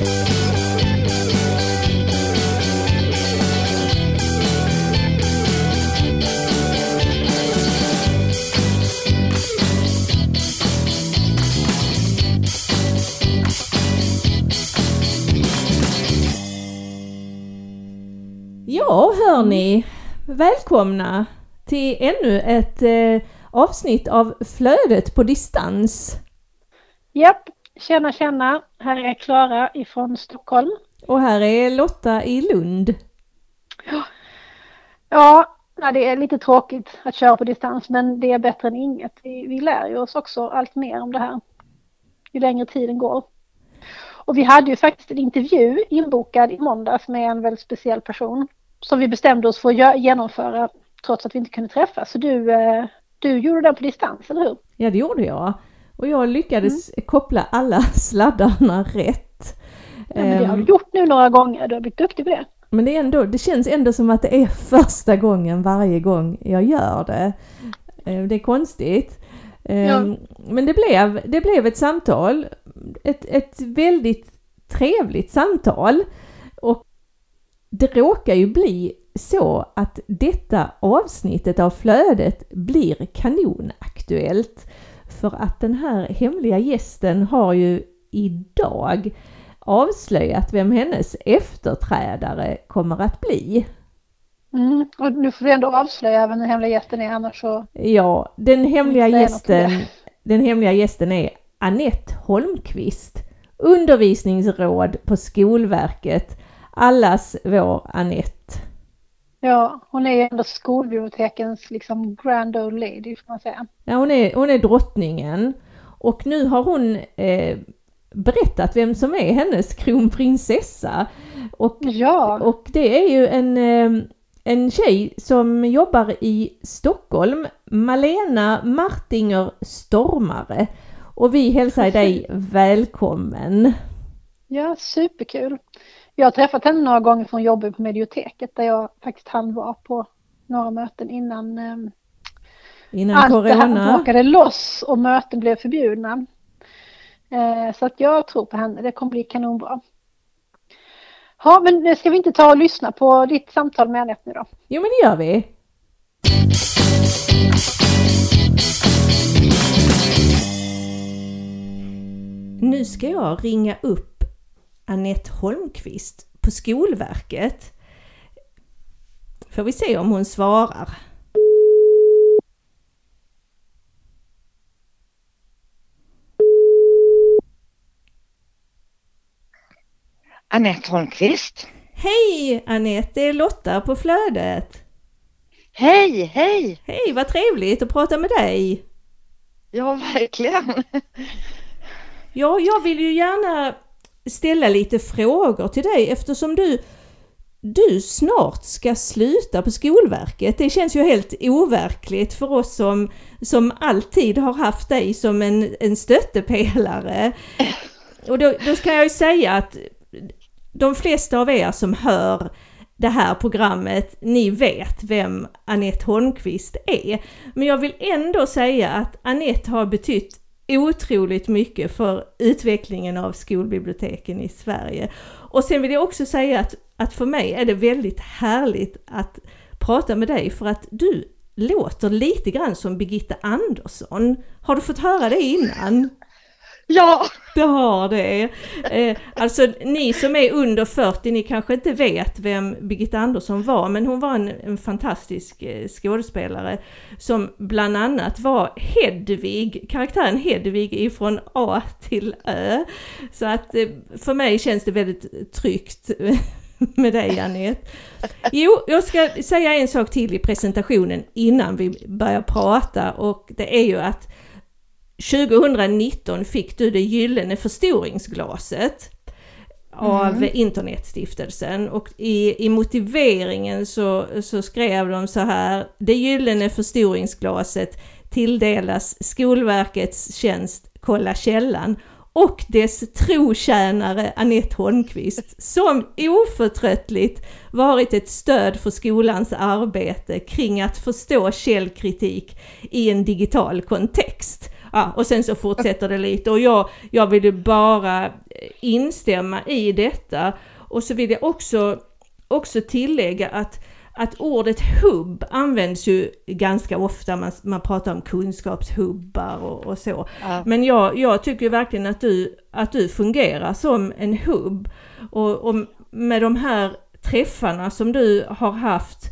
Ja, hörni, välkomna till ännu ett eh, avsnitt av Flödet på distans. Japp, tjena tjena, här är Klara ifrån Stockholm. Och här är Lotta i Lund. Ja, ja, det är lite tråkigt att köra på distans men det är bättre än inget. Vi, vi lär ju oss också allt mer om det här ju längre tiden går. Och vi hade ju faktiskt en intervju inbokad i måndags med en väldigt speciell person som vi bestämde oss för att genomföra trots att vi inte kunde träffas. Så du, eh, du gjorde den på distans, eller hur? Ja, det gjorde jag. Och jag lyckades koppla alla sladdarna rätt. Ja, men det har Ehm, du gjort nu några gånger, du har blivit duktig på det. Men det, är ändå, det känns ändå som att det är första gången varje gång jag gör det. Eh, Det är konstigt. Ja. Men det blev, det blev ett samtal. Ett, ett väldigt trevligt samtal. Och det råkar ju bli så att detta avsnittet av flödet blir kanonaktuellt. För att den här hemliga gästen har ju idag avslöjat vem hennes efterträdare kommer att bli. Mm. Och nu får vi ändå avslöja vem den hemliga gästen är annars så... Ja, den hemliga det. gästen, den hemliga gästen är Annette Holmqvist, undervisningsråd på Skolverket, allas vår Annette. Ja, hon är ju ändå skolbibliotekens liksom grand old lady får man säga. Ja, hon, är, hon är drottningen och nu har hon eh, berättat vem som är hennes kronprinsessa. Och Ja, Och det är ju en, eh, en tjej som jobbar i Stockholm, Malena Martinger Stormare. Och vi hälsar dig välkommen. ja, superkul. Jag har träffat henne några gånger för hon jobbar på Medioteket där jag faktiskt hann vara på några möten innan eh, Innan allt det här corona. brakade loss och möten blev förbjudna. Eh, så att jag tror på henne, det kommer bli kanonbra. Ja, men ska vi inte ta och lyssna på ditt samtal med Anette nu då? Jo men det gör vi. Nu ska jag ringa upp Annette Holmqvist på Skolverket. Får vi se om hon svarar. Anette Holmqvist. Hej Annette, det är Lotta på Flödet. Hej, hej! Hej, vad trevligt att prata med dig. Ja, verkligen. Ja, jag vill ju gärna ställa lite frågor till dig eftersom du, du snart ska sluta på Skolverket. Det känns ju helt overkligt för oss som, som alltid har haft dig som en, en stöttepelare. Och då, då ska jag ju säga att de flesta av er som hör det här programmet, ni vet vem Annette Holmqvist är. Men jag vill ändå säga att Annette har betytt otroligt mycket för utvecklingen av skolbiblioteken i Sverige. Och sen vill jag också säga att, att för mig är det väldigt härligt att prata med dig för att du låter lite grann som Birgitta Andersson. Har du fått höra det innan? Ja, Det har det. Eh, alltså ni som är under 40, ni kanske inte vet vem Birgitta Andersson var, men hon var en, en fantastisk eh, skådespelare som bland annat var Hedvig, karaktären Hedvig ifrån A till Ö. Så att eh, för mig känns det väldigt tryggt med dig Anette. Jo, jag ska säga en sak till i presentationen innan vi börjar prata och det är ju att 2019 fick du det gyllene förstoringsglaset av Internetstiftelsen och i, i motiveringen så, så skrev de så här Det gyllene förstoringsglaset tilldelas Skolverkets tjänst Kolla källan och dess trotjänare Annette Holmqvist som oförtröttligt varit ett stöd för skolans arbete kring att förstå källkritik i en digital kontext. Ja, och sen så fortsätter det lite och jag, jag vill ju bara instämma i detta och så vill jag också, också tillägga att att ordet hubb används ju ganska ofta, man, man pratar om kunskapshubbar och, och så. Ja. Men jag, jag tycker verkligen att du, att du fungerar som en hubb. Och, och med de här träffarna som du har haft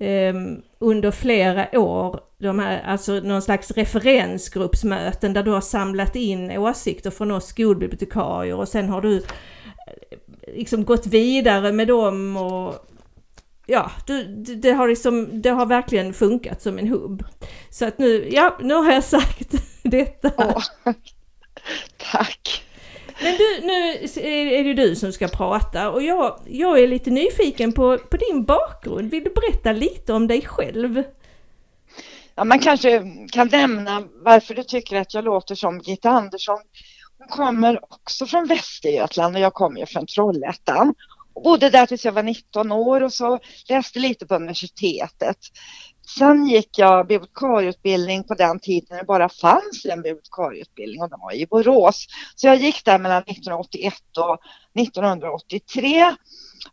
eh, under flera år, de här, alltså någon slags referensgruppsmöten där du har samlat in åsikter från oss skolbibliotekarier och sen har du eh, liksom gått vidare med dem och ja, du, det, har liksom, det har verkligen funkat som en hubb. Så att nu, ja, nu har jag sagt detta. Åh, tack. Men du, nu är det du som ska prata och jag, jag är lite nyfiken på, på din bakgrund. Vill du berätta lite om dig själv? Ja, man kanske kan nämna varför du tycker att jag låter som Gitta Andersson. Hon kommer också från Västergötland och jag kommer från Trollhättan. Och bodde där tills jag var 19 år och så läste lite på universitetet. Sen gick jag bibliotekarieutbildning på den tiden när det bara fanns en bibliotekarieutbildning och den var i Borås. Så jag gick där mellan 1981 och 1983.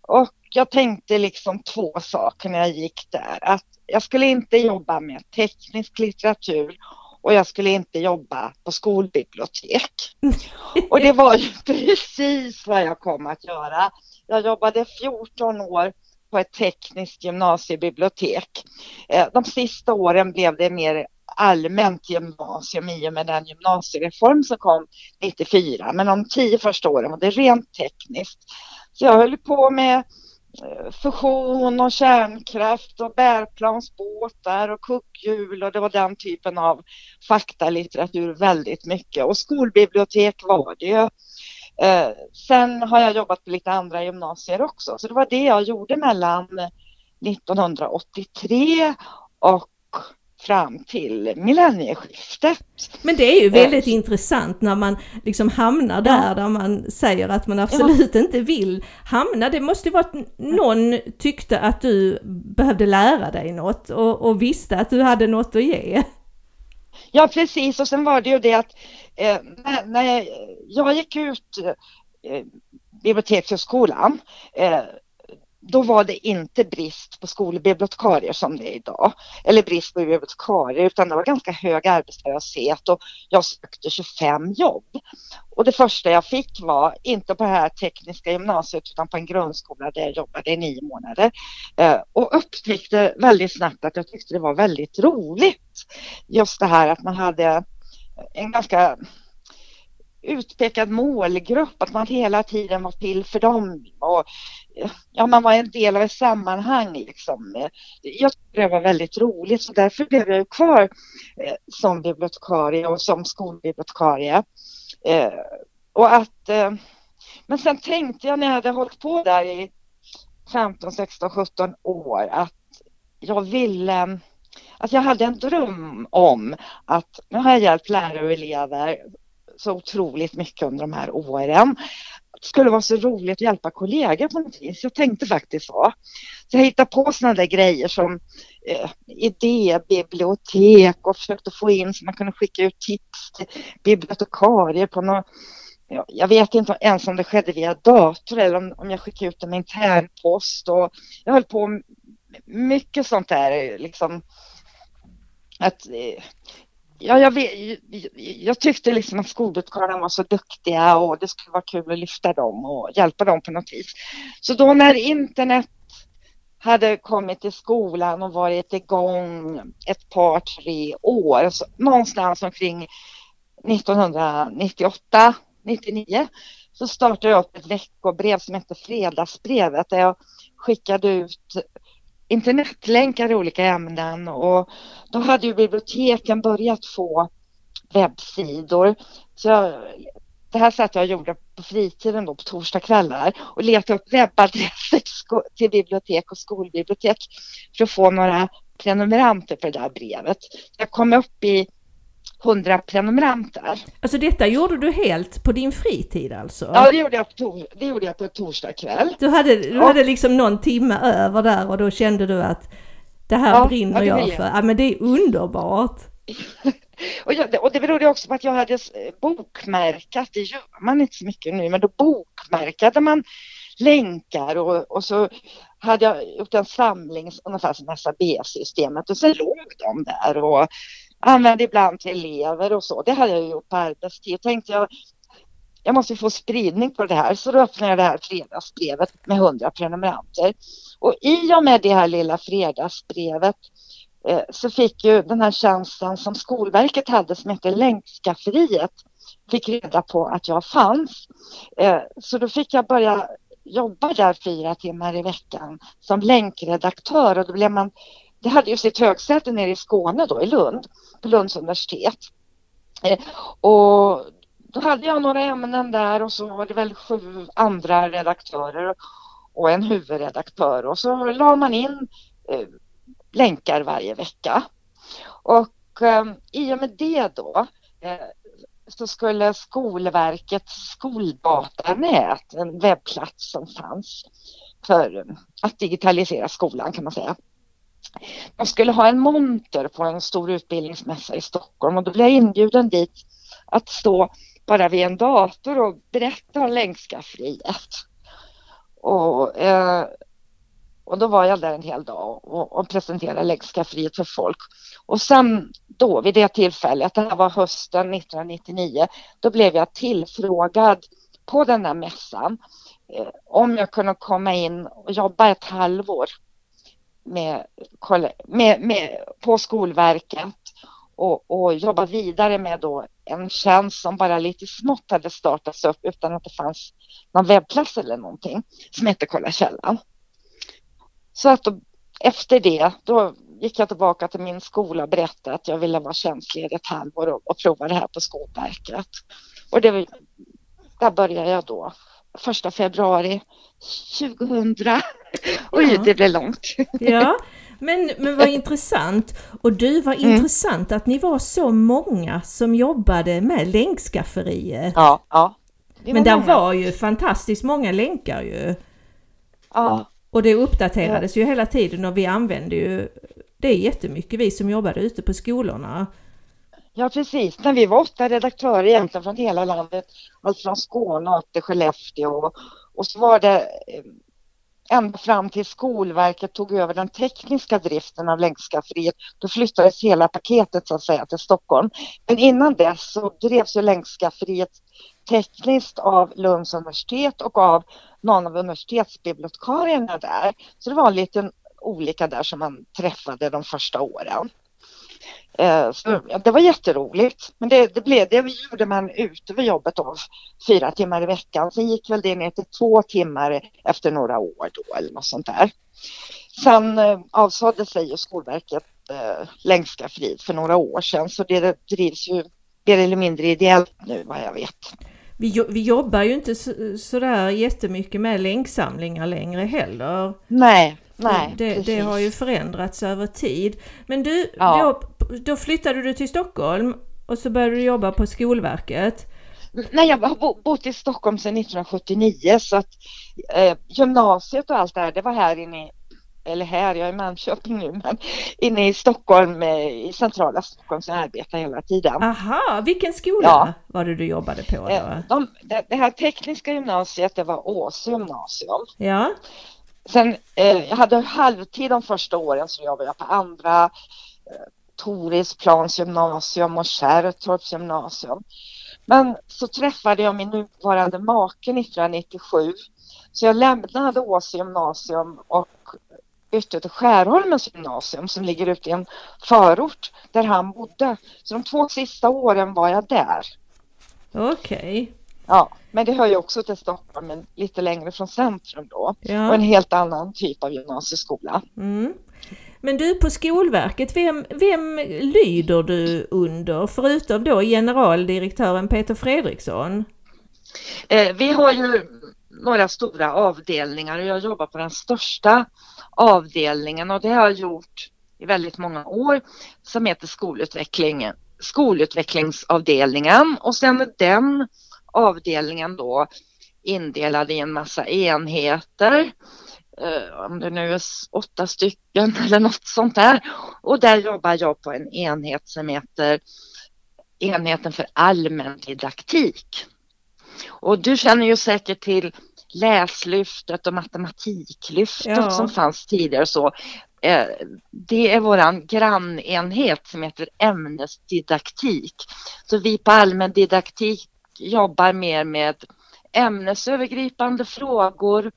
Och jag tänkte liksom två saker när jag gick där. Att jag skulle inte jobba med teknisk litteratur och jag skulle inte jobba på skolbibliotek. Och det var ju precis vad jag kom att göra. Jag jobbade 14 år på ett tekniskt gymnasiebibliotek. Eh, de sista åren blev det mer allmänt gymnasium i och med den gymnasiereform som kom 94. Men de tio första åren var det rent tekniskt. Så jag höll på med Eh, fusion och kärnkraft och bärplansbåtar och kugghjul och det var den typen av faktalitteratur väldigt mycket. Och skolbibliotek var det ju. Eh, sen har jag jobbat på lite andra gymnasier också, så det var det jag gjorde mellan 1983 och fram till millennieskiftet. Men det är ju väldigt eh. intressant när man liksom hamnar där, ja. där man säger att man absolut ja. inte vill hamna. Det måste vara att någon tyckte att du behövde lära dig något och, och visste att du hade något att ge. Ja precis och sen var det ju det att eh, när, när jag, jag, gick ut eh, bibliotekshögskolan eh, då var det inte brist på skolbibliotekarier som det är idag. Eller brist på bibliotekarier utan det var ganska hög arbetslöshet och jag sökte 25 jobb. Och det första jag fick var inte på det här tekniska gymnasiet utan på en grundskola där jag jobbade i nio månader. Eh, och upptäckte väldigt snabbt att jag tyckte det var väldigt roligt. Just det här att man hade en ganska utpekad målgrupp, att man hela tiden var till för dem. Och, ja, man var en del av ett sammanhang. Liksom. Jag tyckte det var väldigt roligt så därför blev jag kvar eh, som bibliotekarie och som skolbibliotekarie. Eh, och att, eh, men sen tänkte jag när jag hade hållit på där i 15, 16, 17 år att jag ville att jag hade en dröm om att nu har jag hjälpt lärare och elever så otroligt mycket under de här åren. Det skulle vara så roligt att hjälpa kollegor på något vis. Jag tänkte faktiskt så. Så jag hittade på sådana där grejer som eh, idébibliotek och försökte få in så man kunde skicka ut tips till bibliotekarier på något jag vet inte ens om det skedde via dator eller om, om jag skickade ut det med internpost och jag höll på med mycket sånt där liksom att eh, Ja, jag, vet, jag tyckte liksom att skolbibliotekarierna var så duktiga och det skulle vara kul att lyfta dem och hjälpa dem på något vis. Så då när internet hade kommit till skolan och varit igång ett par, tre år, så någonstans omkring 1998, 99, så startade jag upp ett veckobrev som hette Fredagsbrevet där jag skickade ut internetlänkar i olika ämnen och då hade ju biblioteken börjat få webbsidor. Så jag, det här satt jag och gjorde på fritiden då på torsdagskvällar och letade upp webbadresser till bibliotek och skolbibliotek för att få några prenumeranter på det där brevet. Jag kom upp i 100 prenumeranter. Alltså detta gjorde du helt på din fritid alltså? Ja, det gjorde jag på, det gjorde jag på torsdag kväll. Du hade, du ja. hade liksom någon timme över där och då kände du att det här ja, brinner jag för. Ja, men det är underbart. och, jag, och det berodde också på att jag hade bokmärkat, det gör man inte så mycket nu, men då bokmärkade man länkar och, och så hade jag gjort en samling ungefär som SAB-systemet och sen låg de där och använde ibland till elever och så. Det hade jag gjort på arbetstid. Tänkte jag, jag måste få spridning på det här så då öppnade jag det här fredagsbrevet med 100 prenumeranter. Och i och med det här lilla fredagsbrevet eh, så fick ju den här tjänsten som Skolverket hade som heter Länkskafferiet fick reda på att jag fanns. Eh, så då fick jag börja jobba där fyra timmar i veckan som länkredaktör och då blev man det hade ju sitt högsäte nere i Skåne då i Lund, på Lunds universitet. Eh, och då hade jag några ämnen där och så var det väl sju andra redaktörer och en huvudredaktör och så la man in eh, länkar varje vecka. Och eh, i och med det då eh, så skulle Skolverkets skoldatanät, en webbplats som fanns för att digitalisera skolan kan man säga. De skulle ha en monter på en stor utbildningsmässa i Stockholm och då blev jag inbjuden dit att stå bara vid en dator och berätta om länkskafferiet. Och, eh, och då var jag där en hel dag och, och presenterade länkskafferiet för folk. Och sen då vid det tillfället, det här var hösten 1999, då blev jag tillfrågad på den här mässan eh, om jag kunde komma in och jobba ett halvår med, med, med, på Skolverket och, och jobba vidare med då en tjänst som bara lite smått hade startats upp utan att det fanns någon webbplats eller någonting som hette Kolla källan. Så att då, efter det, då gick jag tillbaka till min skola och berättade att jag ville vara tjänstledig ett halvår och, och prova det här på Skolverket. Och det, där började jag då första februari 2000. Oj, ja. det blev långt. Ja, men, men vad intressant. Och du, var mm. intressant att ni var så många som jobbade med länkskafferiet. Ja, ja. Men där många. var ju fantastiskt många länkar ju. Ja. Och det uppdaterades ja. ju hela tiden och vi använde ju det jättemycket, vi som jobbade ute på skolorna. Ja precis, När vi var åtta redaktörer egentligen från hela landet. Allt från Skåne upp till Skellefteå. Och så var det eh, ända fram till Skolverket tog över den tekniska driften av länkskafferiet. Då flyttades hela paketet så att säga till Stockholm. Men innan dess så drevs ju länkskafferiet tekniskt av Lunds universitet och av någon av universitetsbibliotekarierna där. Så det var en liten olika där som man träffade de första åren. Eh, så, ja, det var jätteroligt. Men det, det, blev, det gjorde man ute vid jobbet då, fyra timmar i veckan. Sen gick väl det ner till två timmar efter några år då eller något sånt där. Sen eh, avsade sig ju Skolverket eh, Längska frid för några år sedan så det drivs ju mer eller mindre ideellt nu vad jag vet. Vi, vi jobbar ju inte så, sådär jättemycket med länksamlingar längre heller. Nej, Nej, det, det, har ju förändrats över tid. Men du, ja. då, då flyttade du till Stockholm och så började du jobba på Skolverket. Nej, jag har bott i Stockholm sedan 1979 så att eh, gymnasiet och allt det här, det var här inne i, eller här, jag är i Malmköping nu, men inne i Stockholm, eh, i centrala Stockholm så jag arbetar hela tiden. Aha, vilken skola ja. var det du jobbade på då? Eh, de, det, det här tekniska gymnasiet, det var Åse gymnasium. Ja. Sen, eh, jag hade halvtid de första åren så jobbade jag på andra eh, Torisplans gymnasium och Kärrtorps gymnasium. Men så träffade jag min nuvarande make 1997 så jag lämnade Åse gymnasium och bytte till Skärholmens gymnasium som ligger ute i en förort där han bodde. Så de två sista åren var jag där. Okej. Okay. Ja, men det hör ju också till Stockholm, men lite längre från centrum då. Ja. Och en helt annan typ av gymnasieskola. Mm. Men du på Skolverket, vem, vem lyder du under förutom då generaldirektören Peter Fredriksson? Eh, vi har ju några stora avdelningar och jag jobbar på den största avdelningen och det har jag gjort i väldigt många år som heter skolutveckling, skolutvecklingsavdelningen och sen är den avdelningen då indelad i en massa enheter. Eh, om det nu är åtta stycken eller något sånt där. Och där jobbar jag på en enhet som heter enheten för allmän didaktik. Och du känner ju säkert till läslyftet och matematiklyftet ja. som fanns tidigare. Så, eh, det är våran grannenhet som heter ämnesdidaktik. Så vi på allmän didaktik jobbar mer med ämnesövergripande frågor.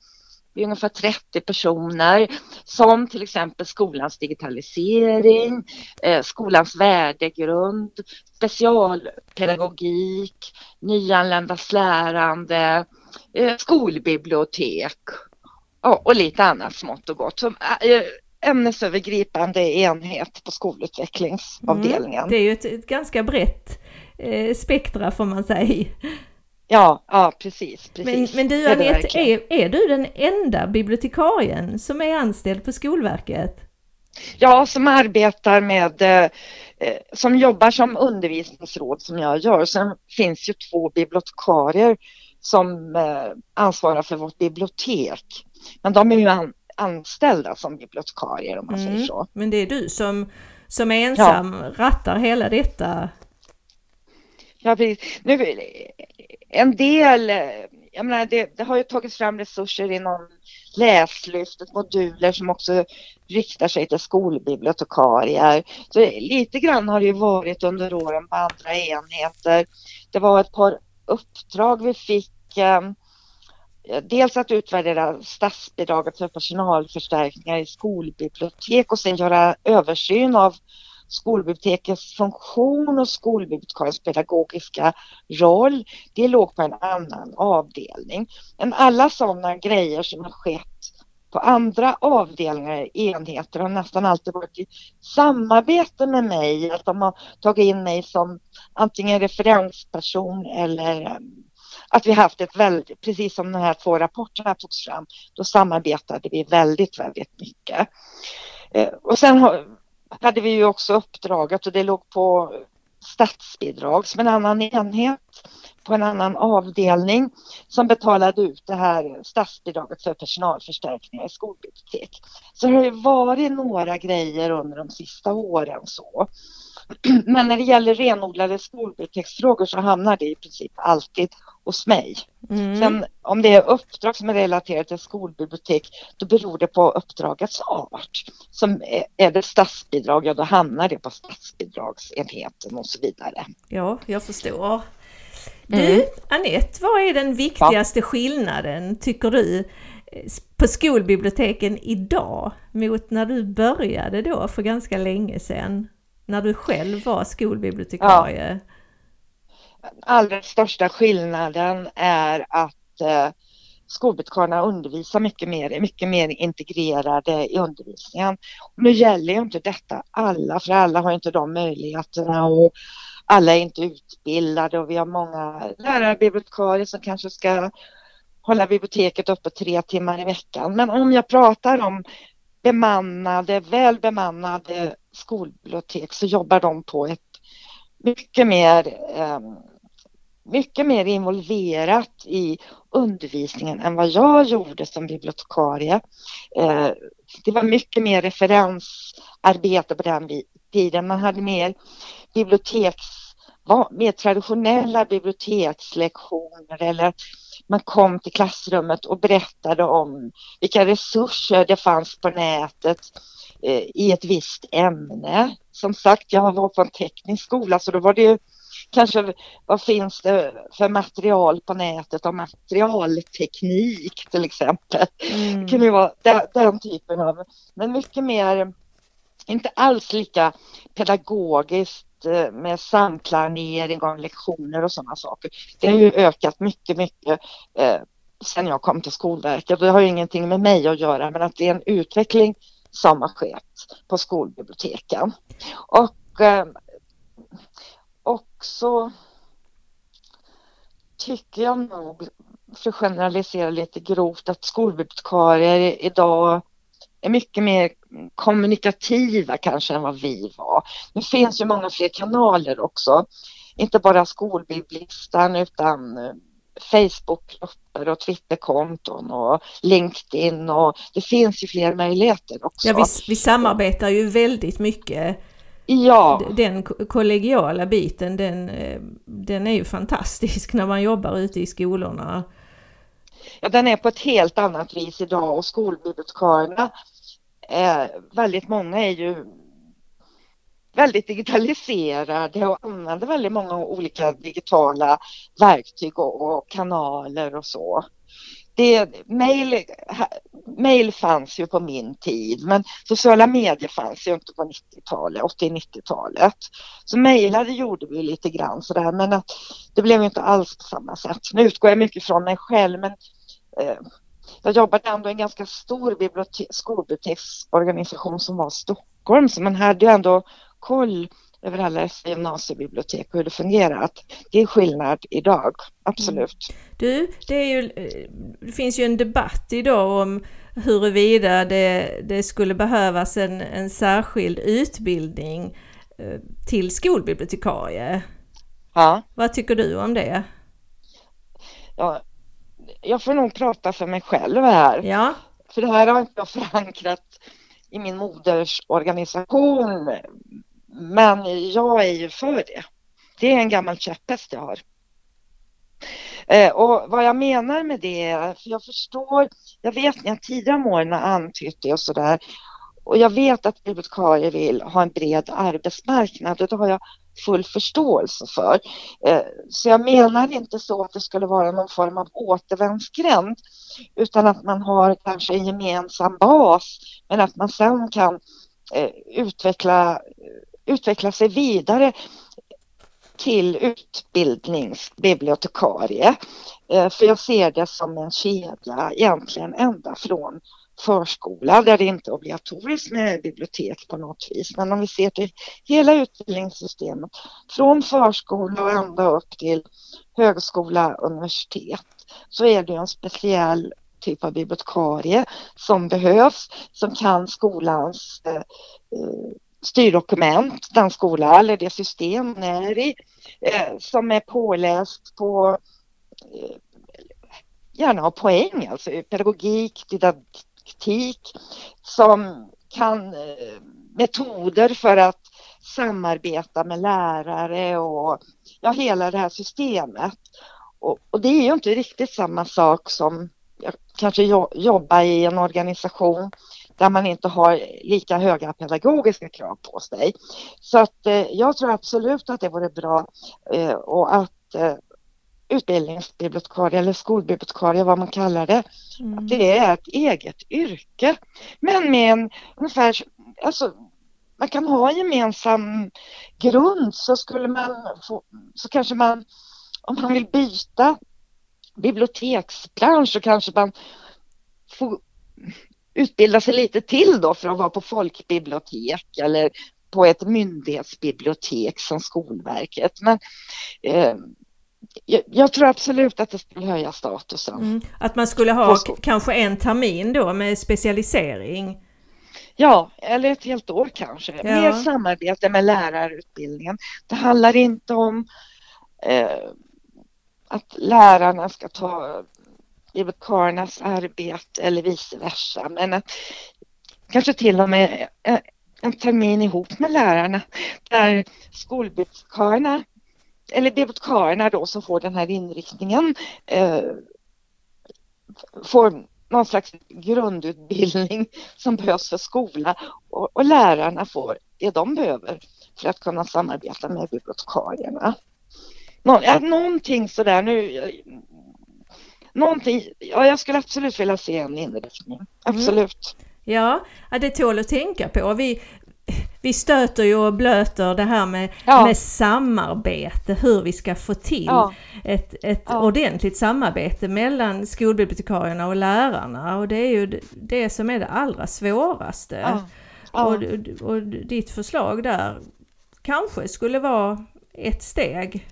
Vi är ungefär 30 personer som till exempel skolans digitalisering, eh, skolans värdegrund, specialpedagogik, nyanländas lärande, eh, skolbibliotek och, lite annat smått och gott. Som, eh, ämnesövergripande enhet på skolutvecklingsavdelningen. Mm, det är ju ett, ett ganska brett eh, spektra får man säga. Ja, ja precis. precis. Men, men du Anette, är, är du den enda bibliotekarien som är anställd på Skolverket? Ja, som arbetar med, eh, som jobbar som undervisningsråd som jag gör. Sen finns ju två bibliotekarier som eh, ansvarar för vårt bibliotek. Men de är ju an, anställda som bibliotekarier om man mm, säger så. Men det är du som, som ensam ja. rattar hela detta? Ja, precis. Nu, en del, eh, jag menar det, det har ju tagits fram resurser inom läslyftet, moduler som också riktar sig till skolbibliotekarier. Så lite grann har det ju varit under åren på andra enheter. Det var ett par uppdrag vi fick. Eh, dels att utvärdera statsbidraget för personalförstärkningar i skolbibliotek och sen göra översyn av skolbibliotekets funktion och skolbibliotekariens pedagogiska roll, det låg på en annan avdelning. Men alla sådana grejer som har skett på andra avdelningar, enheter, har nästan alltid varit i samarbete med mig. Att de har tagit in mig som antingen referensperson eller ehm, att vi haft ett väldigt, precis som de här två rapporterna togs fram, då samarbetade vi väldigt, väldigt mycket. Eh, och sen hade vi ju också uppdraget och det låg på statsbidrag som en annan enhet på en annan avdelning som betalade ut det här statsbidraget för personalförstärkningar i skolbibliotek. Så det har ju varit några grejer under de sista åren så. Men när det gäller renodlade skolbiblioteksfrågor så hamnar det i princip alltid hos mig. Mm. Sen om det är uppdrag som är relaterade till skolbibliotek då beror det på uppdragets art. Som är det statsbidrag, ja då hamnar det på statsbidragsenheten och så vidare. Ja, jag förstår. Du, mm. Anette, vad är den viktigaste ja. skillnaden tycker du på skolbiblioteken idag mot när du började då för ganska länge sedan? När du själv var skolbibliotekarie? Ja allra största skillnaden är att eh, skolbibliotekarierna undervisar mycket mer, är mycket mer integrerade i undervisningen. Nu gäller ju inte detta alla, för alla har inte de möjligheterna och alla är inte utbildade och vi har många lärarbibliotekarier som kanske ska hålla biblioteket uppe tre timmar i veckan. Men om jag pratar om bemannade, väl bemannade skolbibliotek så jobbar de på ett mycket mer eh, mycket mer involverat i undervisningen än vad jag gjorde som bibliotekarie. Eh, det var mycket mer referensarbete på den tiden. Man hade mer biblioteks, mer traditionella bibliotekslektioner eller man kom till klassrummet och berättade om vilka resurser det fanns på nätet eh, i ett visst ämne. Som sagt, jag var på en teknisk skola så då var det ju kanske vad finns det för material på nätet om materialteknik till exempel. Mm. Det kan ju vara den, den typen av, men mycket mer, inte alls lika pedagogiskt Eh, med samplanering av lektioner och sådana saker. Det har ju ökat mycket, mycket eh, sen jag kom till Skolverket. Det har ju ingenting med mig att göra, men att det är en utveckling som har skett på skolbiblioteken. Och eh, också tycker jag nog, för att generalisera lite grovt, att skolbibliotekarier idag är mycket mer kommunikativa kanske än vad vi var. Nu finns ju många fler kanaler också. Inte bara skolbibblistan utan eh, Facebookgrupper och Twitterkonton och LinkedIn och det finns ju fler möjligheter också. Ja, vi, vi samarbetar ju väldigt mycket Ja. Den kollegiala biten den, eh, den är ju fantastisk när man jobbar ute i skolorna. Ja, den är på ett helt annat vis idag och skolbibliotekarierna, eh, väldigt många är ju väldigt digitaliserade och använder väldigt många olika digitala verktyg och, och kanaler och så. Det, mail, mail fanns ju på min tid men sociala medier fanns ju inte på 90-talet, 80-90-talet. Så mejlade gjorde vi lite grann sådär men att det blev inte alls på samma sätt. Nu utgår jag mycket från mig själv men jag jobbade ändå i en ganska stor skolbiblioteksorganisation som var Stockholm så man hade ju ändå koll över alla gymnasiebibliotek och hur det fungerar. Att det är skillnad idag, absolut. Mm. Du, det, är ju, det finns ju en debatt idag om huruvida det, det skulle behövas en, en särskild utbildning eh, till skolbibliotekarie. Ja. Vad tycker du om det? Ja, jag får nog prata för mig själv här. Ja. För det här har inte jag förankrat i min moders organisation men jag är ju för det. Det är en gammal käpphäst jag har. Eh, och vad jag menar med det, för jag förstår, jag vet ni har tidigare om åren antytt det och sådär. Och jag vet att bibliotekarier vill ha en bred arbetsmarknad och det har jag full förståelse för. Eh, så jag menar inte så att det skulle vara någon form av återvändsgränd utan att man har kanske en gemensam bas men att man sen kan eh, utveckla utveckla sig vidare till utbildningsbibliotekarie. Eh, för jag ser det som en kedja egentligen ända från förskola där det inte är obligatoriskt med bibliotek på något vis. Men om vi ser till hela utbildningssystemet från förskola och ända upp till högskola, universitet så är det en speciell typ av bibliotekarie som behövs som kan skolans eh, styrdokument, den skola eller det system den är i, eh, som är påläst på eh, gärna ha poäng, alltså pedagogik, taktik, som kan eh, metoder för att samarbeta med lärare och ja, hela det här systemet. Och, och det är ju inte riktigt samma sak som jag kanske jo jobba i en organisation där man inte har lika höga pedagogiska krav på sig. Så att eh, jag tror absolut att det vore bra eh, och att eh, utbildningsbibliotekarie eller skolbibliotekarie, vad man kallar det, mm. att det är ett eget yrke. Men med en ungefär, alltså man kan ha en gemensam grund så skulle man få, så kanske man, om man vill byta biblioteksbransch så kanske man får utbilda sig lite till då för att vara på folkbibliotek eller på ett myndighetsbibliotek som Skolverket. Men eh, jag, jag, tror absolut att det skulle höja statusen. Mm, att man skulle ha kanske en termin då med specialisering? Ja, eller ett helt år kanske. Ja. Mer samarbete med lärarutbildningen. Det handlar inte om eh, att lärarna ska ta bibliotekariernas arbete eller vice versa. Men att kanske till och med eh, en termin ihop med lärarna där skolbibliotekarierna eller bibliotekarierna då som får den här inriktningen eh, får någon slags grundutbildning som behövs för skola och, och, lärarna får det de behöver för att kunna samarbeta med bibliotekarierna. Nå, ja, någonting sådär nu, någonting, ja jag skulle absolut vilja se en inriktning, mm. absolut. Mm. Ja, det tål att tänka på. Vi, vi stöter ju och blöter det här med, ja. med samarbete, hur vi ska få till ja. ett, ett ja. ordentligt samarbete mellan skolbibliotekarierna och lärarna och det är ju det som är det allra svåraste. Och, och ditt förslag där kanske skulle vara ett steg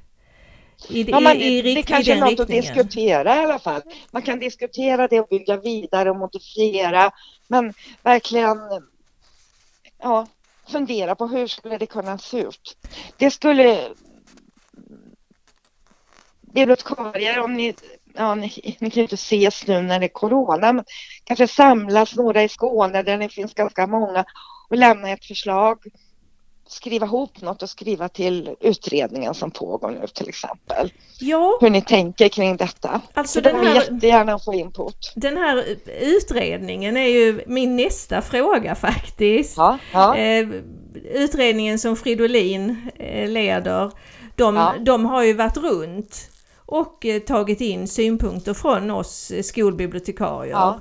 i, ja, man, i, i, det kanske är något riktningen. att diskutera i alla fall. Man kan diskutera det och bygga vidare och modifiera. Men verkligen ja, fundera på hur skulle det kunna se ut. Det skulle bibliotekarier, om ni, ja, ni, ni kan ju inte ses nu när det är corona, men kanske samlas några i Skåne där det finns ganska många och lämna ett förslag skriva ihop något och skriva till utredningen som pågår nu till exempel. Ja, Hur ni tänker kring detta. Alltså den här- jättegärna få input. den här utredningen är ju min nästa fråga faktiskt. Ja, ja, Eh, utredningen som Fridolin eh, leder, de, Ja. de har ju varit runt och eh, tagit in synpunkter från oss skolbibliotekarier.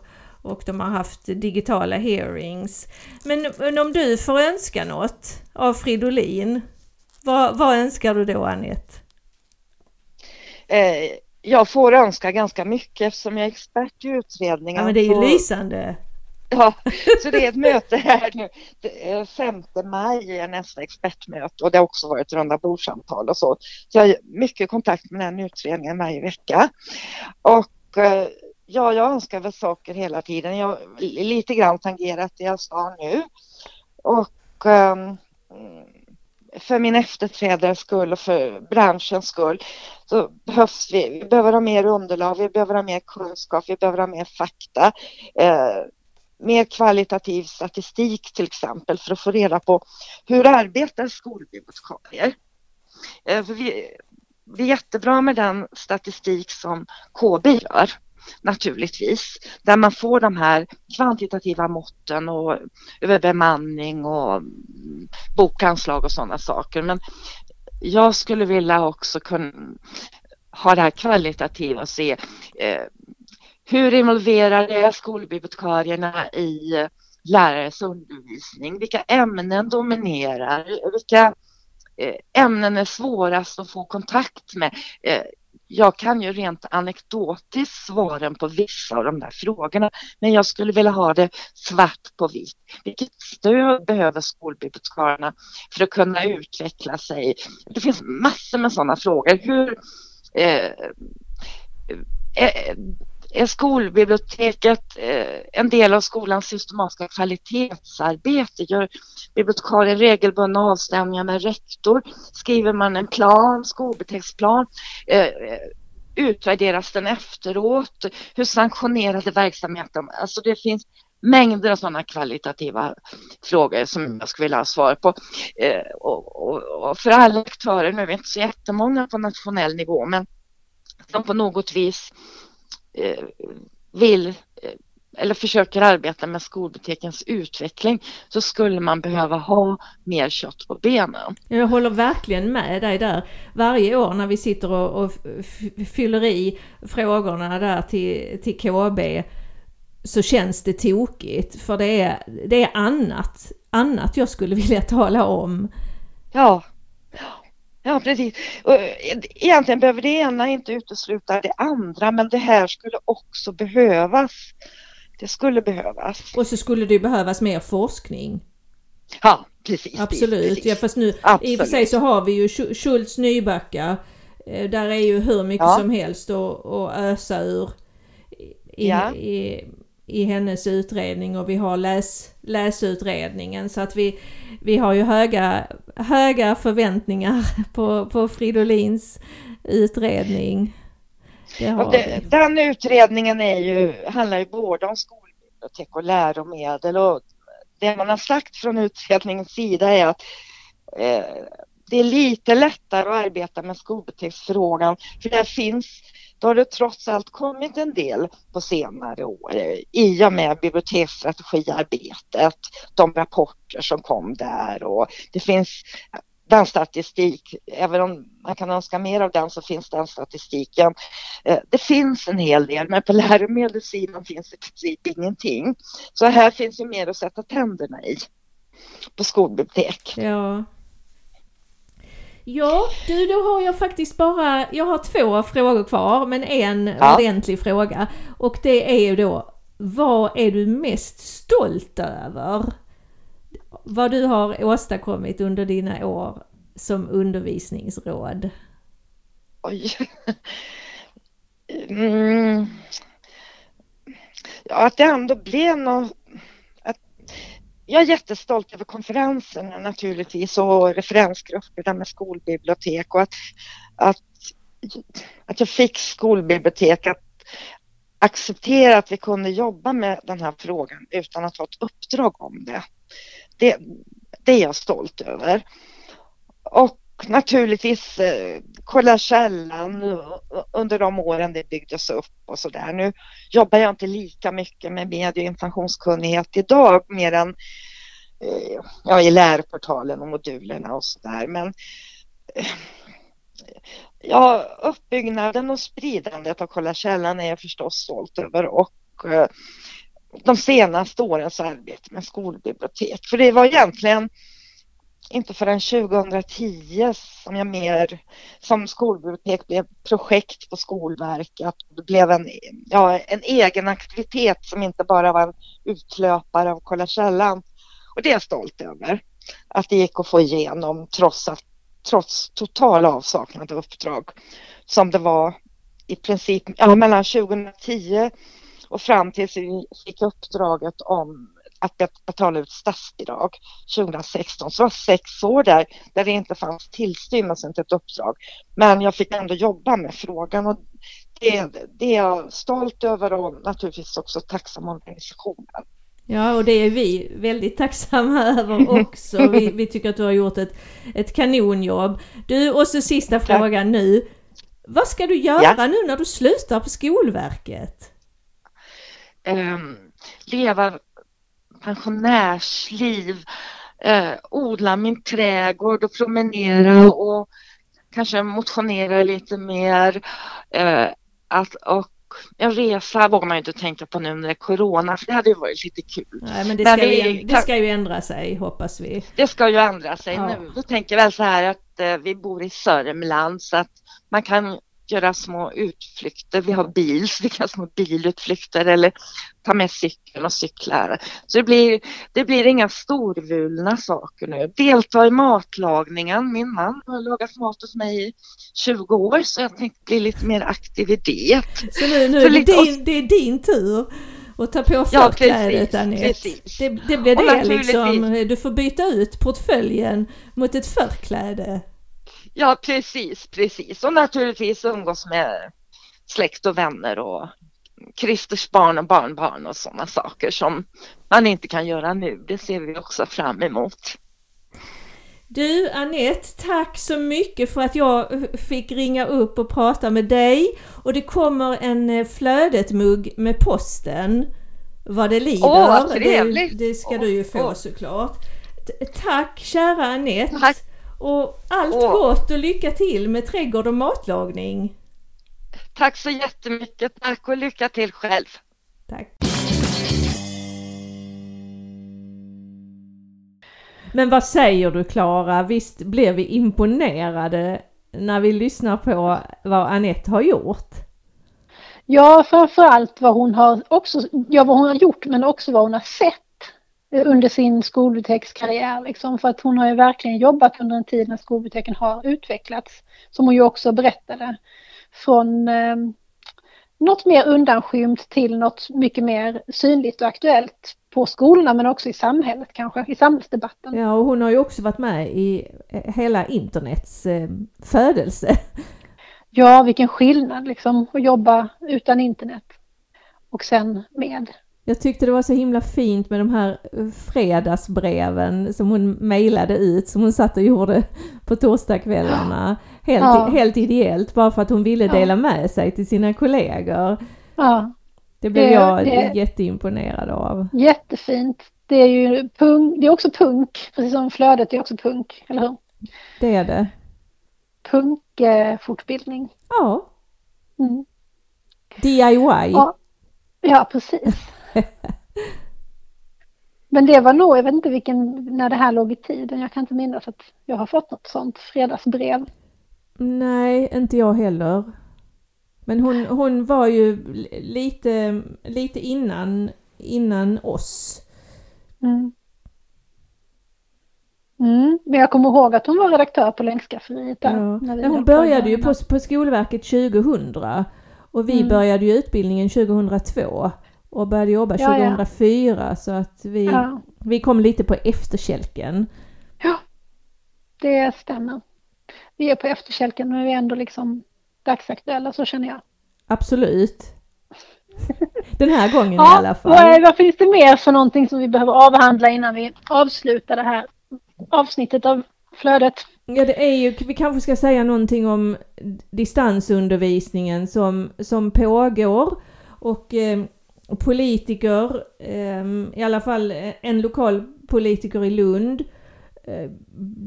Och de har haft digitala hearings. Men, men om du får önska något av Fridolin, vad, vad önskar du då Anette? eh, jag får önska ganska mycket eftersom jag är expert i utredningen. Ja men det är ju så- lysande. Ja, så det är ett möte här nu. Det är 5 maj är nästa expertmöte och det har också varit runda bordsamtal och så. Så jag har mycket kontakt med den utredningen varje vecka. Och eh, ja, jag önskar väl saker hela tiden. Jag har lite grann tangerat det jag sa nu. Och um, för min efterträdares skull och för branschens skull så behövs vi, vi behöver ha mer underlag, vi behöver ha mer kunskap, vi behöver ha mer fakta. Eh, mer kvalitativ statistik till exempel för att få reda på hur arbetar skolbibliotekarier? Eh, för vi, det är jättebra med den statistik som KB gör naturligtvis, där man får de här kvantitativa måtten och över bemanning och bokanslag och sådana saker. Men jag skulle vilja också kunna ha det här kvalitativa och se eh, hur involverade är skolbibliotekarierna i lärares undervisning? Vilka ämnen dominerar? Vilka eh, ämnen är svårast att få kontakt med? Eh, jag kan ju rent anekdotiskt svaren på vissa av de där frågorna, men jag skulle vilja ha det svart på vitt. Vilket stöd behöver skolbibliotekarierna för att kunna utveckla sig? Det finns massor med sådana frågor. Hur eh, eh, är skolbiblioteket eh, en del av skolans systematiska kvalitetsarbete? Gör bibliotekarien regelbundna avstämningar med rektor? Skriver man en plan, skolbiblioteksplan? Eh, eh, utvärderas den efteråt? Hur sanktionerade verksamheten? Alltså det finns mängder av sådana kvalitativa frågor som jag skulle vilja ha svar på. Och, och, och för alla aktörer, nu är vi inte så jättemånga på nationell nivå, men som på något vis vill eh, eller försöker arbeta med skolbibliotekens utveckling så skulle man behöva ha mer kött på benen. Jag håller verkligen med dig där. Varje år när vi sitter och, och fyller i frågorna där till, till KB så känns det tokigt för det är, det är annat, annat jag skulle vilja tala om. Ja, ja precis. Och egentligen behöver det ena inte utesluta det andra men det här skulle också behövas. Det skulle behövas. Och så skulle det behövas mer forskning. Ja, precis. Absolut, precis. ja fast nu i och för Absolut. sig så har vi ju Sch- Schultz Nybacka. Eh, Där är ju hur mycket Ja. som helst att ösa ur i, Ja. i, i hennes utredning och vi har läs, läsutredningen så att vi, vi har ju höga, höga förväntningar på, på Fridolins utredning. Det den utredningen är ju, handlar ju både om skolbibliotek och läromedel och det man har sagt från utredningens sida är att eh, det är lite lättare att arbeta med skolbiblioteksfrågan för där finns då har det trots allt kommit en del på senare år eh, i och med biblioteksstrategiarbetet, de rapporter som kom där och det finns eh, den statistik, även om man kan önska mer av den så finns den statistiken. Eh, det finns en hel del men på läromedelssidan finns det precis ingenting. Så här finns ju mer att sätta tänderna i på skolbibliotek. Ja. Ja, du då har jag faktiskt bara, jag har två frågor kvar men en Ja. ordentlig fråga. Och det är ju då, vad är du mest stolt över? Vad du har åstadkommit under dina år som undervisningsråd? Oj. Mm. Ja, att det ändå blev något... Jag är jättestolt över konferensen naturligtvis och referensgrupperna med skolbibliotek och att, att, att jag fick skolbibliotek att acceptera att vi kunde jobba med den här frågan utan att ha ett uppdrag om det. Det, det är jag stolt över. Och naturligtvis eh, kolla källan under de åren det byggdes upp och sådär. Nu jobbar jag inte lika mycket med medie och informationskunnighet idag mer än eh, ja, i lärportalen och modulerna och sådär. Men eh, ja, uppbyggnaden och spridandet av Kolla källan är jag förstås stolt över och eh, de senaste årens arbete med skolbibliotek. För det var egentligen inte förrän 2010 som jag mer som skolbibliotek blev projekt på Skolverket. Det blev en, ja, en egen aktivitet som inte bara var en utlöpare av Kolla källan. Och det är jag stolt över. Att det gick att få igenom trots, att, trots total avsaknad av uppdrag som det var i princip ja, mellan 2010 och fram tills vi fick uppdraget om att betala ut statsbidrag 2016. Så det var sex år där, där det inte fanns tillstymmelse till ett uppdrag. Men jag fick ändå jobba med frågan och det, det är jag stolt över och naturligtvis också tacksam organisationen. Ja, och det är vi väldigt tacksamma över också. Vi, vi tycker att du har gjort ett, ett kanonjobb. Du, och så sista Tack. frågan nu. Vad ska du göra ja. nu när du slutar på Skolverket? Um, leva pensionärsliv, eh, odla min trädgård och promenera och kanske motionera lite mer. Eh, att, och en resa vågar man ju inte tänka på nu när det är corona, för det hade ju varit lite kul. Nej, men det ska, men vi, ju, det ska ju ändra sig, hoppas vi. Det ska ju ändra sig ja. nu. Då tänker väl så här att eh, vi bor i Sörmland så att man kan göra små utflykter. Vi har bil, så vi kan små bilutflykter eller ta med cykeln och cykla. Så det blir, det blir inga storvulna saker nu. Delta i matlagningen. Min man har lagat mat hos mig i 20 år så jag tänkte bli lite mer aktiv i det. Så nu, nu så det, din, det är din tur att ta på förklädet ja, Anette. Det, det blir det liksom, du får byta ut portföljen mot ett förkläde. Ja, precis, precis. Och naturligtvis umgås med släkt och vänner och Kristers barn och barnbarn och sådana saker som man inte kan göra nu. Det ser vi också fram emot. Du Annette, tack så mycket för att jag fick ringa upp och prata med dig. Och det kommer en eh, Flödet-mugg med posten vad det lider. Åh, trevligt! Det, det ska du ju få åh. såklart. Tack kära Annette! Tack. Och allt och, gott och lycka till med trädgård och matlagning. Tack så jättemycket. Tack och lycka till själv. Tack. Men vad säger du Klara? Visst blev vi imponerade när vi lyssnar på vad Annette har gjort? Ja, framförallt vad hon har också, ja vad hon har gjort men också vad hon har sett under sin skolbibliotekskarriär. Liksom, för att hon har ju verkligen jobbat under en tid när skolbiblioteken har utvecklats. Som hon ju också berättade. Från eh, något mer undanskymt till något mycket mer synligt och aktuellt på skolorna men också i samhället kanske, i samhällsdebatten. Ja och hon har ju också varit med i eh, hela internets eh, födelse. Ja, vilken skillnad liksom att jobba utan internet och sen med. Jag tyckte det var så himla fint med de här eh, fredagsbreven som hon mejlade ut, som hon satt och gjorde på torsdagskvällarna. Helt, ja. helt ideellt, bara för att hon ville dela ja. med sig till sina kollegor. Ja. Det blev det, jag det, jätteimponerad av. Jättefint. Det är ju punk, det är också punk, precis som flödet är också punk, eller hur? Det är det. Punkfortbildning. ja. Mm. DIY. Ja. ja, precis. Men det var nog, jag vet inte vilken, när det här låg i tiden. Jag kan inte minnas att jag har fått något sånt fredagsbrev. Nej, inte jag heller. Men hon, hon var ju lite, lite innan, innan oss. Mm. Mm, men jag kommer ihåg att hon var redaktör på Länkskafferiet där. Ja. hon började ju på, på Skolverket 2000 och vi mm. började ju utbildningen 2002 och började jobba ja, 2004 ja. så att vi, ja. vi kom lite på efterkälken. Ja, det stämmer. Vi är på efterkälken men vi är ändå liksom dagsaktuella så känner jag. Absolut. Den här gången i alla fall. Vad, vad finns det mer för någonting som vi behöver avhandla innan vi avslutar det här avsnittet av flödet. Ja, det är ju, vi kanske ska säga någonting om distansundervisningen som, som pågår och eh, politiker, eh, i alla fall en lokal politiker i Lund eh,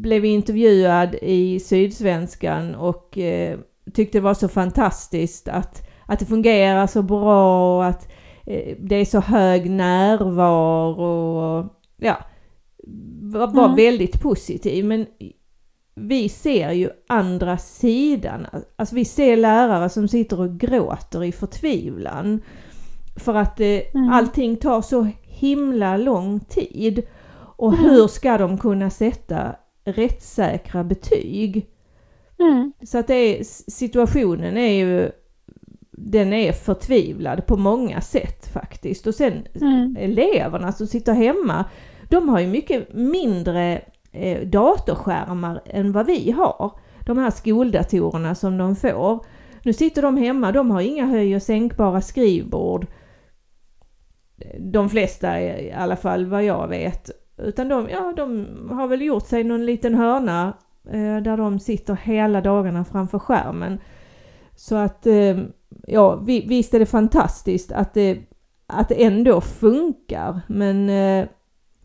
blev intervjuad i Sydsvenskan och eh, tyckte det var så fantastiskt att, att det fungerar så bra och att eh, det är så hög närvaro och ja, var, var mm. väldigt positiv. Men vi ser ju andra sidan. Alltså vi ser lärare som sitter och gråter i förtvivlan. För att eh, mm. allting tar så himla lång tid. Och mm. hur ska de kunna sätta rättssäkra betyg? Mm. Så att det är, situationen är ju den är förtvivlad på många sätt faktiskt. Och sen mm. eleverna som sitter hemma, de har ju mycket mindre eh, datorskärmar än vad vi har. De här skoldatorerna som de får. Nu sitter de hemma, de har inga höj och sänkbara skrivbord. De flesta i alla fall vad jag vet. Utan de, ja, de har väl gjort sig någon liten hörna eh, där de sitter hela dagarna framför skärmen. Så att, eh, ja visst är det fantastiskt att det, att det ändå funkar men eh,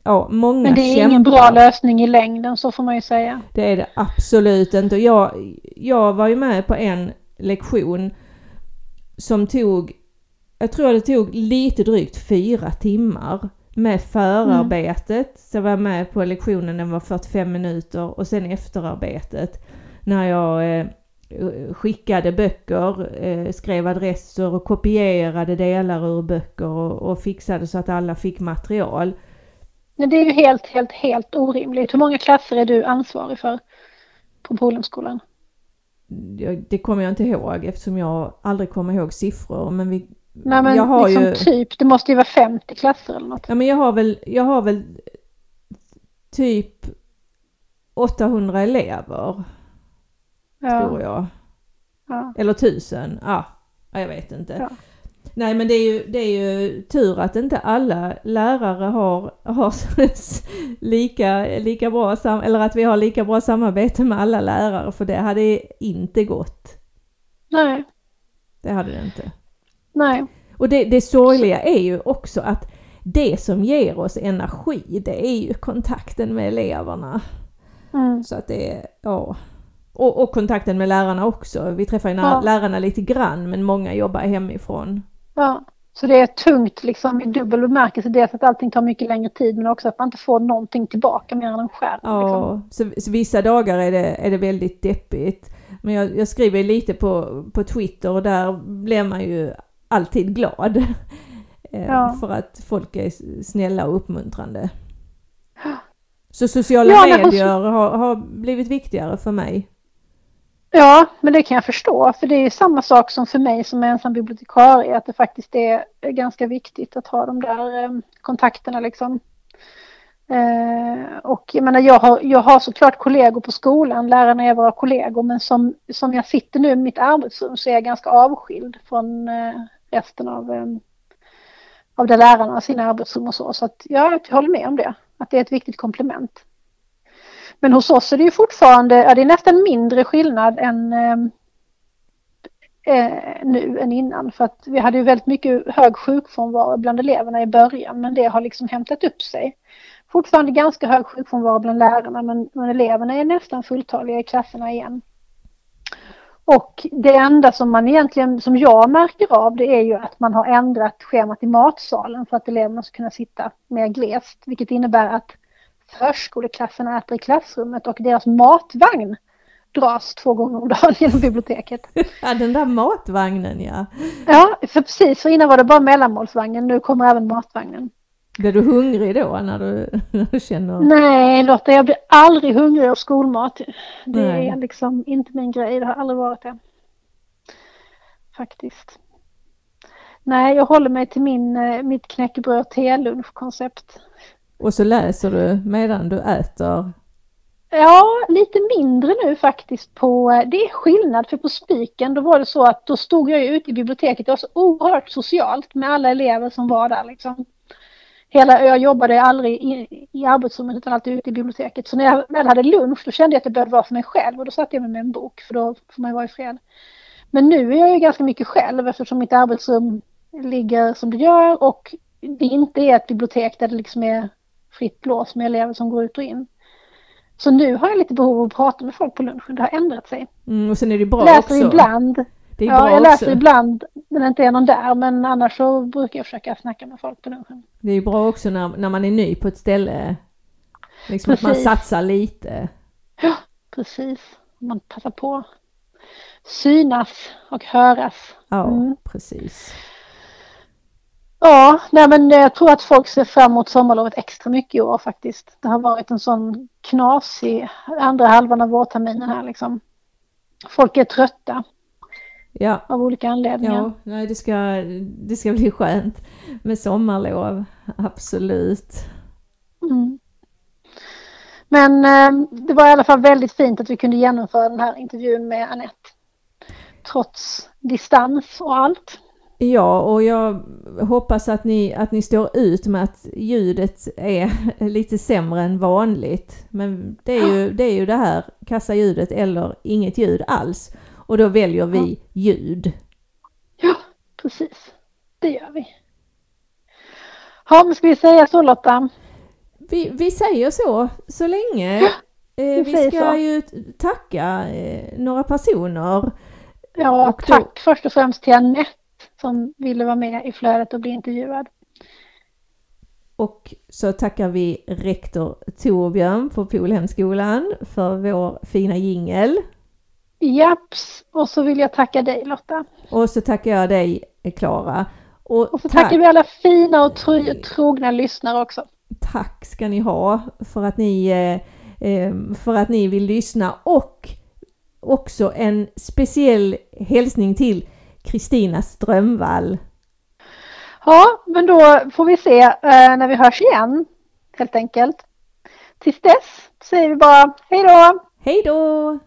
ja, många Men det är kämpar. ingen bra lösning i längden, så får man ju säga. Det är det absolut inte. Jag, jag var ju med på en lektion som tog, jag tror det tog lite drygt fyra timmar med förarbetet. Mm. Så jag var med på lektionen, den var 45 minuter och sen efterarbetet när jag eh, skickade böcker, eh, skrev adresser och kopierade delar ur böcker och, och fixade så att alla fick material. Men det är ju helt, helt, helt orimligt. Hur många klasser är du ansvarig för på Polhemskolan? Det kommer jag inte ihåg eftersom jag aldrig kommer ihåg siffror. Men vi, Nej men jag har liksom ju... typ, det måste ju vara 50 klasser eller något. Ja men jag har väl, jag har väl typ 800 elever. Ja. Tror jag. Ja. Eller 1000, ja. Jag vet inte. Ja. Nej men det är, ju, det är ju tur att inte alla lärare har, har lika, lika bra sam eller att vi har lika bra samarbete med alla lärare för det hade inte gått. Nej. Det hade det inte. Nej. Och det, det sorgliga är ju också att det som ger oss energi det är ju kontakten med eleverna. Mm. Så att det ja. Och, och, kontakten med lärarna också. Vi träffar ju ja. lärarna lite grann men många jobbar hemifrån. Ja, så det är tungt liksom i dubbel bemärkelse. Dels att allting tar mycket längre tid men också att man inte får någonting tillbaka mer än en skärm. Ja, liksom. så, så, vissa dagar är det, är det väldigt deppigt. Men jag, jag skriver lite på, på Twitter och där blir man ju alltid glad. Eh, ja. För att folk är snälla och uppmuntrande. Så sociala ja, medier har, har blivit viktigare för mig. Ja, men det kan jag förstå. För det är samma sak som för mig som ensam bibliotekarie. Att det faktiskt är ganska viktigt att ha de där eh, kontakterna liksom. Eh, och jag menar, jag har, jag har såklart kollegor på skolan, lärarna är våra kollegor, men som, som jag sitter nu i mitt arbetsrum så är jag ganska avskild från eh, resten av, eh, av där lärarna har sina arbetsrum och så. Så att ja, jag håller med om det, att det är ett viktigt komplement. Men hos oss är det ju fortfarande, ja, det är nästan mindre skillnad än eh, eh, nu än innan. För att vi hade ju väldigt mycket hög sjukfrånvaro bland eleverna i början men det har liksom hämtat upp sig. Fortfarande ganska hög sjukfrånvaro bland lärarna men, men eleverna är nästan fulltaliga i klasserna igen. Och det enda som man egentligen, som jag märker av, det är ju att man har ändrat schemat i matsalen för att eleverna ska kunna sitta mer glest, vilket innebär att förskoleklasserna äter i klassrummet och deras matvagn dras två gånger om dagen genom biblioteket. Ja, den där matvagnen ja. Ja, för precis. För innan var det bara mellanmålsvagnen, nu kommer även matvagnen. Blir du hungrig då när du, när du känner? Nej Lotta, jag blir aldrig hungrig av skolmat. Det Nej. är liksom inte min grej, det har aldrig varit det. Faktiskt. Nej, jag håller mig till min, eh, mitt knäckebröd te-lunchkoncept. Och så läser du medan du äter? Ja, lite mindre nu faktiskt på, det är skillnad för på Spiken då var det så att då stod jag ute i biblioteket, det var så oerhört socialt med alla elever som var där liksom hela, jag jobbade aldrig i, i arbetsrummet utan alltid ute i biblioteket. Så när jag väl hade lunch då kände jag att det behövde vara för mig själv och då satte jag mig med en bok för då får man ju vara i fred. Men nu är jag ju ganska mycket själv eftersom mitt arbetsrum ligger som det gör och det inte är ett bibliotek där det liksom är fritt blås med elever som går ut och in. Så nu har jag lite behov av att prata med folk på lunchen, det har ändrat sig. Mm, och sen är det bra läser också. ibland. Det är ja, bra jag läser också. ibland när det inte är någon där men annars så brukar jag försöka snacka med folk på lunchen. Det är ju bra också när, när man är ny på ett ställe. Liksom att man Precis. satsar lite. Ja, precis. Man passar på. Synas och höras. Ja, Mm. precis. Ja, nej men jag tror att folk ser fram emot sommarlovet extra mycket i år faktiskt. Det har varit en sån knasig andra halvan av vårterminen här liksom. Folk är trötta Ja, av olika anledningar. ja nej, det, ska, det ska bli skönt med sommarlov. Absolut. Mm. Men eh, det var i alla fall väldigt fint att vi kunde genomföra den här intervjun med Anette. Trots distans och allt. Ja, och jag hoppas att ni, att ni står ut med att ljudet är lite sämre än vanligt. Men det är ju det, är ju det här kassa ljudet eller inget ljud alls. Och då väljer vi ljud. Ja, precis. Det gör vi. Ja, men ska vi säga så Lotta? Vi, vi säger så, så länge. Eh, vi ska så. ju tacka eh, några personer. Ja, Och då- tack först och främst till Anette som ville vara med i flödet och bli intervjuad. Och så tackar vi rektor Torbjörn på Polhemskolan för vår fina jingel. Japs, och så vill jag tacka dig Lotta. Och så tackar jag dig Klara. Och, Och så tack, tackar vi alla fina och tro, trogna lyssnare också. tack ska ni ha för att ni, eh, eh, för att ni vill lyssna och också en speciell hälsning till Kristina Strömvall. Ja, men då får vi se eh, när vi hörs igen helt enkelt. Tills dess säger vi bara hej då! Hej då!